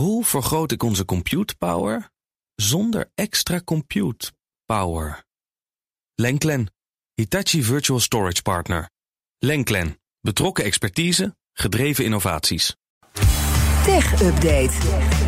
Hoe vergroot ik onze compute power zonder extra compute power? Lenklen, Hitachi Virtual Storage Partner. Lenklen, betrokken expertise, gedreven innovaties. Tech Update.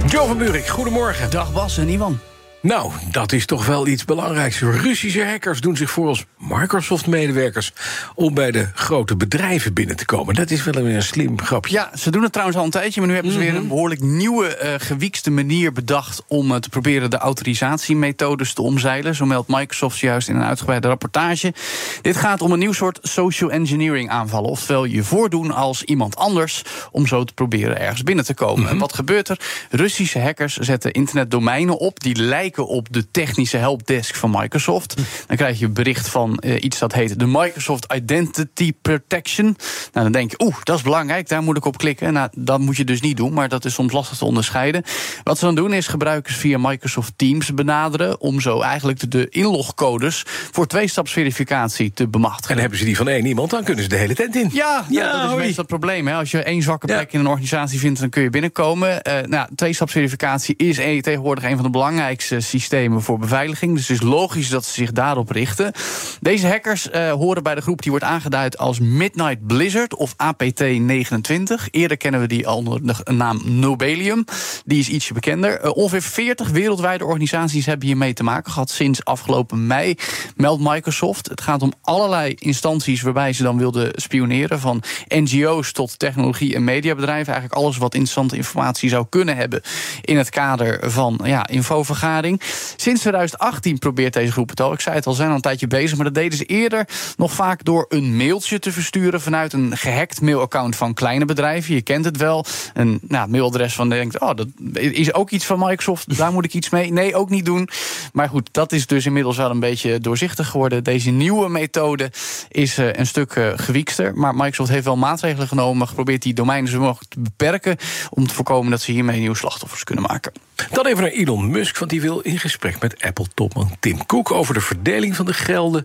Joe van Buurik, goedemorgen. Dag Bas en Ivan. Nou, dat is toch wel iets belangrijks. Russische hackers doen zich voor als Microsoft-medewerkers... om bij de grote bedrijven binnen te komen. Dat is wel een slim grapje. Ja, ze doen het trouwens al een tijdje... maar nu hebben ze weer een behoorlijk nieuwe, uh, gewiekste manier bedacht... om uh, te proberen de autorisatiemethodes te omzeilen. Zo meldt Microsoft juist in een uitgebreide rapportage. Dit gaat om een nieuw soort social engineering aanvallen. Oftewel je voordoen als iemand anders... om zo te proberen ergens binnen te komen. En wat gebeurt er? Russische hackers zetten internetdomeinen op... die lijken op de technische helpdesk van Microsoft. Dan krijg je een bericht van uh, iets dat heet de Microsoft Identity Protection. Nou, dan denk je, oeh, dat is belangrijk, daar moet ik op klikken. Nou, dat moet je dus niet doen, maar dat is soms lastig te onderscheiden. Wat ze dan doen is gebruikers via Microsoft Teams benaderen... om zo eigenlijk de inlogcodes voor tweestapsverificatie te bemachtigen. En hebben ze die van één iemand, dan kunnen ze de hele tent in. Ja, ja nou, dat is meestal het probleem. Hè. Als je één zwakke plek ja. in een organisatie vindt, dan kun je binnenkomen. Uh, nou, tweestapsverificatie is tegenwoordig een van de belangrijkste systemen voor beveiliging. Dus het is logisch dat ze zich daarop richten. Deze hackers uh, horen bij de groep die wordt aangeduid als Midnight Blizzard of APT29. Eerder kennen we die onder de naam Nobelium. Die is ietsje bekender. Uh, ongeveer 40 wereldwijde organisaties hebben hiermee te maken gehad sinds afgelopen mei, meldt Microsoft. Het gaat om allerlei instanties waarbij ze dan wilden spioneren. Van NGO's tot technologie- en mediabedrijven. Eigenlijk alles wat interessante informatie zou kunnen hebben in het kader van ja, infovergadering. Sinds 2018 probeert deze groep het al. Ik zei het al, zijn al een tijdje bezig. Maar dat deden ze eerder nog vaak door een mailtje te versturen vanuit een gehackt mailaccount van kleine bedrijven. Je kent het wel. Een nou, mailadres van denkt, oh, dat is ook iets van Microsoft. Daar moet ik iets mee. Nee, ook niet doen. Maar goed, dat is dus inmiddels wel een beetje doorzichtig geworden. Deze nieuwe methode is uh, een stuk uh, gewiekster. Maar Microsoft heeft wel maatregelen genomen. Geprobeerd die domeinen zo mogelijk te beperken. Om te voorkomen dat ze hiermee nieuwe slachtoffers kunnen maken. Dan even naar Elon Musk, want die wil in gesprek met Apple-topman Tim Cook over de verdeling van de gelden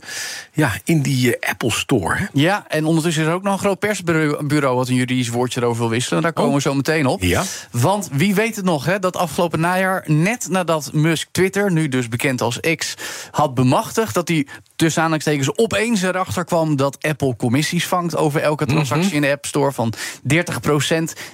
ja, in die uh, Apple Store. Hè? Ja, en ondertussen is er ook nog een groot persbureau wat een juridisch woordje erover wil wisselen. Daar komen oh. we zo meteen op. Ja. Want wie weet het nog, hè, dat afgelopen najaar, net nadat Musk Twitter, nu dus bekend als X, had bemachtigd, dat hij tussen aanhalingstekens opeens erachter kwam dat Apple commissies vangt over elke transactie mm -hmm. in de App Store van 30%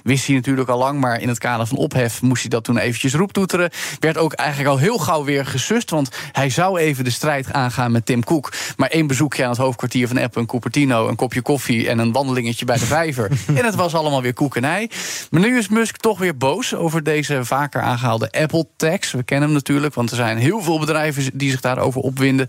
Wist hij natuurlijk al lang, maar in het kader van ophef moest hij dat toen eventjes roeptoeteren. Werd ook eigenlijk al heel gauw weer gesust, want hij zou even de strijd aangaan met Tim Cook. Maar één bezoekje aan het hoofdkwartier van Apple, een Cupertino, een kopje koffie en een wandelingetje bij de vijver. en het was allemaal weer koekenij. Maar nu is Musk toch weer boos over deze vaker aangehaalde Apple-tax. We kennen hem natuurlijk, want er zijn heel veel bedrijven die zich daarover opwinden.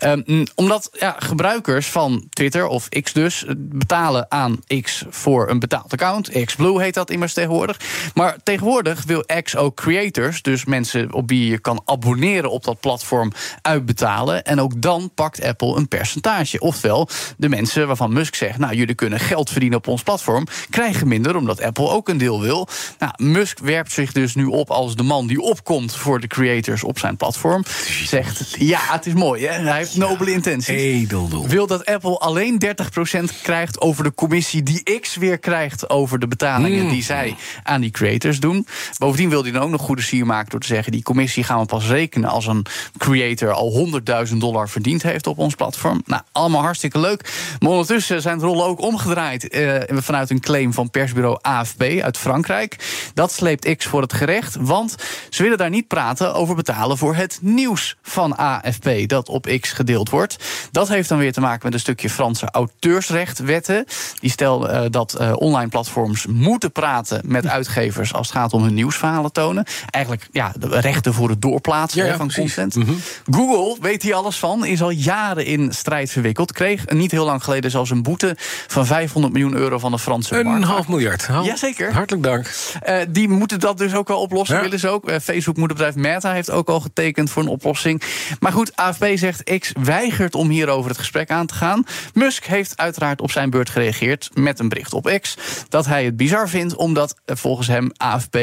Um, omdat ja, gebruikers van Twitter, of X dus, betalen aan X voor een betaald account. XBlue heet dat immers tegenwoordig. Maar tegenwoordig wil X ook creators, dus mensen op wie je kan abonneren op dat platform, uitbetalen. En ook dan pakt Apple een percentage. Oftewel, de mensen waarvan Musk zegt: Nou, jullie kunnen geld verdienen op ons platform, krijgen minder omdat Apple ook een deel wil. Nou, Musk werpt zich dus nu op als de man die opkomt voor de creators op zijn platform. Zegt: Ja, het is mooi, hè? Hij heeft nobele intenties. Edeldoel. Wil dat Apple alleen 30% krijgt over de commissie die X weer krijgt over de betalingen Mm. die zij aan die creators doen. Bovendien wil hij dan ook nog goede sier maken door te zeggen: die commissie gaan we pas rekenen als een creator al 100.000 dollar verdiend heeft op ons platform. Nou, allemaal hartstikke leuk. Maar ondertussen zijn de rollen ook omgedraaid eh, vanuit een claim van persbureau AFP uit Frankrijk. Dat sleept X voor het gerecht, want ze willen daar niet praten over betalen voor het nieuws van AFP dat op X gedeeld wordt. Dat heeft dan weer te maken met een stukje Franse auteursrechtwetten. Die stelt uh, dat uh, online platforms moeten praten met uitgevers als het gaat om hun nieuwsverhalen tonen. Eigenlijk ja, de rechten voor het doorplaatsen Ja, ja, van precies. content. Mhm. Google weet hier alles van, is al jaren in strijd verwikkeld. Kreeg niet heel lang geleden zelfs een boete van 500 miljoen euro van de Franse Een markt. half miljard. Hou- Jazeker. Hartelijk dank. Eh, die moeten dat dus ook wel oplossen, Ja. willen ze ook. Eh, Facebook moederbedrijf Meta heeft ook al getekend voor een oplossing. Maar goed, AFP zegt X weigert om hierover het gesprek aan te gaan. Musk heeft uiteraard op zijn beurt gereageerd met een bericht op X... dat hij het bizar vindt omdat eh, volgens hem AFP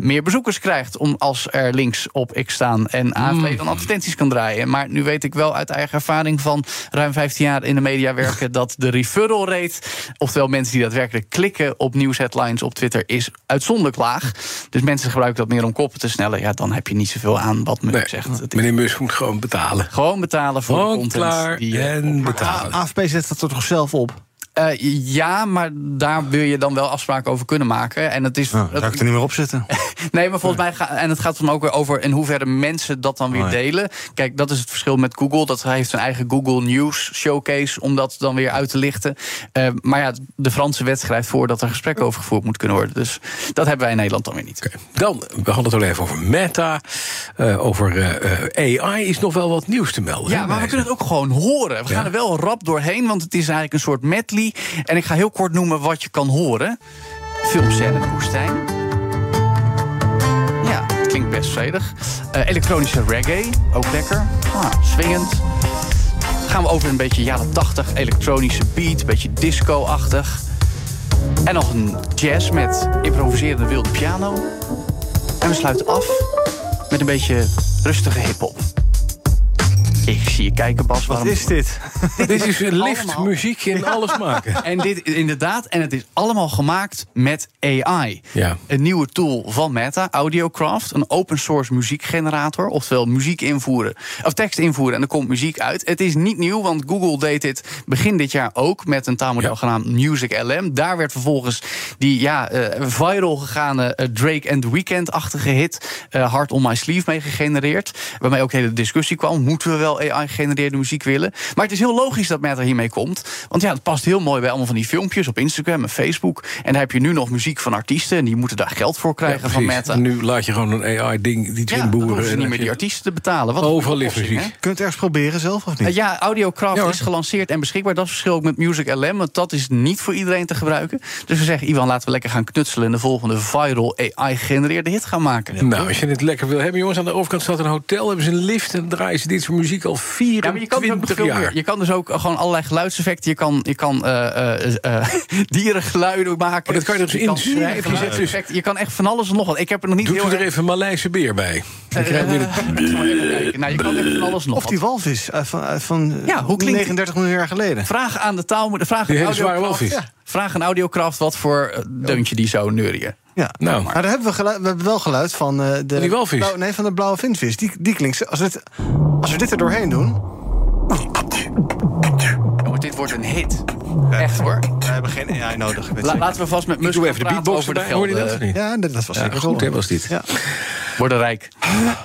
meer bezoekers krijgt. krijgt om als er links op X staan en AFP dan advertenties kan draaien. Maar nu weet ik wel uit eigen ervaring van ruim 15 jaar in de media werken dat de referral rate, oftewel mensen die daadwerkelijk klikken op nieuwsheadlines op Twitter, is uitzonderlijk laag. Dus mensen gebruiken dat meer om koppen te snellen. Ja, dan heb je niet zoveel aan wat Musk Nee, zegt. Meneer Musk moet gewoon betalen. gewoon betalen voor de Gewoon content. klaar die je en betalen. AFP zet dat er toch zelf op? Eh, ja, maar daar wil je dan wel afspraken over kunnen maken. En het is. Nou, het- zou ik er niet meer op zitten? nee, maar volgens mij gaat. En het gaat dan ook weer over in hoeverre mensen dat dan weer Oh ja. delen. Kijk, dat is het verschil met Google. Dat heeft zijn eigen Google News showcase om dat dan weer uit te lichten. Eh, maar ja, de Franse wet schrijft voor dat er gesprekken over gevoerd moet kunnen worden. Dus dat hebben wij in Nederland dan weer niet. Oké, Dan, we hadden het al even over Meta. Eh, over AI is nog wel wat nieuws te melden. Ja, hè, maar we kunnen het ook gewoon horen. We gaan er wel rap doorheen, want het is eigenlijk een soort medley. En ik ga heel kort noemen wat je kan horen. Filmscène woestijn. Ja, klinkt best vredig. Eh, elektronische reggae, ook lekker. Ah, swingend. Gaan we over een beetje jaren 80 elektronische beat, een beetje disco-achtig. En nog een jazz met improviserende wilde piano. En we sluiten af met een beetje rustige hip-hop. Ik zie je kijken, Bas. Wat waarom- is dit? Dit is een lift allemaal- muziek in alles maken. En dit inderdaad, en het is allemaal gemaakt met AI. Ja. Een nieuwe tool van Meta, Audiocraft, een open source muziekgenerator, oftewel muziek invoeren, of tekst invoeren en er komt muziek uit. Het is niet nieuw, want Google deed dit begin dit jaar ook met een taalmodel Ja. genaamd Music LM. Daar werd vervolgens die ja, eh, viral gegaane eh, Drake and the Weeknd-achtige hit eh, Hard on My Sleeve mee gegenereerd. Waarmee ook de hele discussie kwam: moeten we wel AI-gegenereerde muziek willen? Maar het is heel logisch dat Meta hiermee komt. Want ja, het past heel mooi bij allemaal van die filmpjes op Instagram en Facebook. En dan heb je nu nog muziek van artiesten en die moeten daar geld voor krijgen Ja, van. Meta. En nu laat je gewoon een AI-ding iets ja, dan inboeren. hoeven ze en niet meer die artiesten te betalen. Wat Overal ligt muziek. hè? Kunt u ergens proberen zelf of niet? Ja, Audiocraft Ja, is gelanceerd en beschikbaar. Dat verschil ook met Music LM, want dat is niet voor iedereen te gebruiken. Dus we zeggen, Ivan, laten we lekker gaan knutselen... en de volgende viral AI-gegenereerde hit gaan maken. Nou, als je het lekker wil hebben, jongens, aan de overkant staat een hotel, hebben ze een lift en draaien ze dit soort muziek al Ja, maar je kan dus ook nog 24 veel jaar. meer. Je kan dus ook gewoon allerlei geluidseffecten. Je kan, je kan eh, eh, eh, dierengeluiden maken. Oh, dat kan je dus kan inschrijven. Je zet dus-. Je kan echt van alles en nog wat. Ik heb er nog niet Doet heel u er erg- even een Maleise beer bij? Dan krijg je kijken. Nou, je kan echt van alles nog Of die walvis van, van Ja, hoe klinkt- 39 miljoen jaar geleden. Vraag aan de taal. Vraag Die aan hele zware walvis. Ja. Vraag aan Audiocraft wat voor eh, deuntje die zo neurien. Ja. Nou, Maar daar hebben we, geluid, we hebben wel geluid van eh, de, die walvis? blauwe- nee, van de blauwe vinvis. Die, die klinkt. Als we, dit, als we dit er doorheen doen. Jongens, dit wordt een hit. Echt hoor. We hebben geen AI nodig. La- laten we vast met Musk doe even de beatbox over de. Hoor je dat gelden. niet? Ja, dat, was Ja, zeker goed, hè, was dit. Ja. Worden rijk.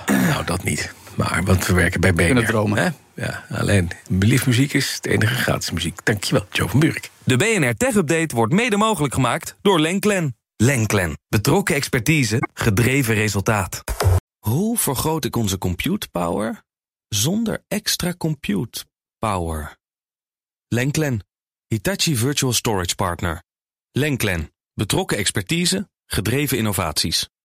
Nou, dat niet. Maar, want we werken bij BNR. kunnen dromen. Hè? Ja, alleen belief muziek is het enige gratis muziek. Dankjewel, Joe van Buurik. De BNR Tech Update wordt mede mogelijk gemaakt door Lenklen. Lenklen. Betrokken expertise, gedreven resultaat. Hoe vergroot ik onze compute power zonder extra compute power? Lenklen. Hitachi Virtual Storage Partner. Lenklen. Betrokken expertise, gedreven innovaties.